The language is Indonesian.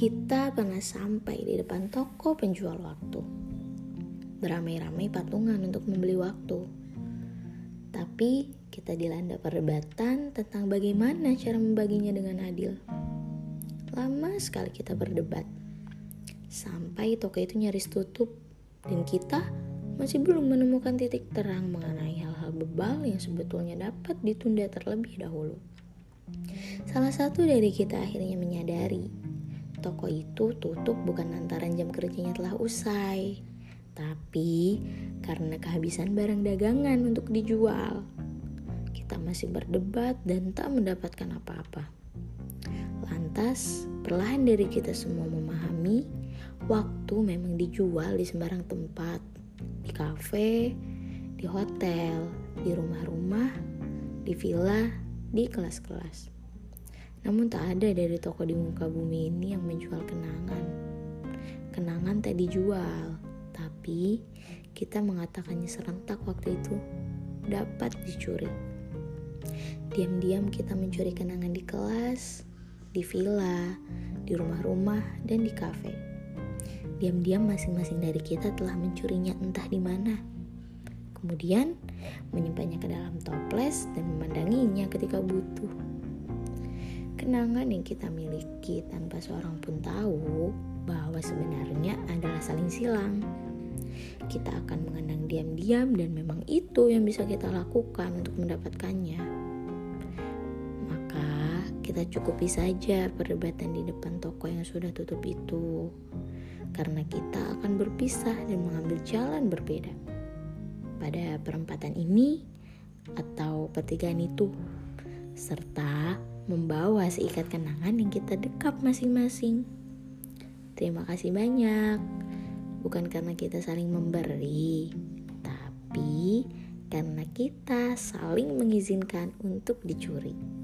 Kita pernah sampai di depan toko penjual waktu. Beramai-ramai patungan untuk membeli waktu. Tapi kita dilanda perdebatan tentang bagaimana cara membaginya dengan adil. Lama sekali kita berdebat. Sampai toko itu nyaris tutup dan kita masih belum menemukan titik terang mengenai hal-hal bebal yang sebetulnya dapat ditunda terlebih dahulu. Salah satu dari kita akhirnya menyadari toko itu tutup bukan lantaran jam kerjanya telah usai, tapi karena kehabisan barang dagangan untuk dijual. Kita masih berdebat dan tak mendapatkan apa-apa. Lantas, perlahan dari kita semua memahami waktu memang dijual di sembarang tempat, di kafe, di hotel, di rumah-rumah, di villa, di kelas-kelas. Namun tak ada dari toko di muka bumi ini yang menjual kenangan. Kenangan tak dijual, tapi kita mengatakannya serentak waktu itu dapat dicuri. Diam-diam kita mencuri kenangan di kelas, di villa, di rumah-rumah, dan di kafe. Diam-diam masing-masing dari kita telah mencurinya entah di mana. Kemudian menyimpannya ke dalam toples dan memandanginya ketika butuh kenangan yang kita miliki tanpa seorang pun tahu bahwa sebenarnya adalah saling silang. Kita akan mengenang diam-diam dan memang itu yang bisa kita lakukan untuk mendapatkannya. Maka kita cukupi saja perdebatan di depan toko yang sudah tutup itu. Karena kita akan berpisah dan mengambil jalan berbeda. Pada perempatan ini atau pertigaan itu serta membawa seikat kenangan yang kita dekap masing-masing. Terima kasih banyak. Bukan karena kita saling memberi, tapi karena kita saling mengizinkan untuk dicuri.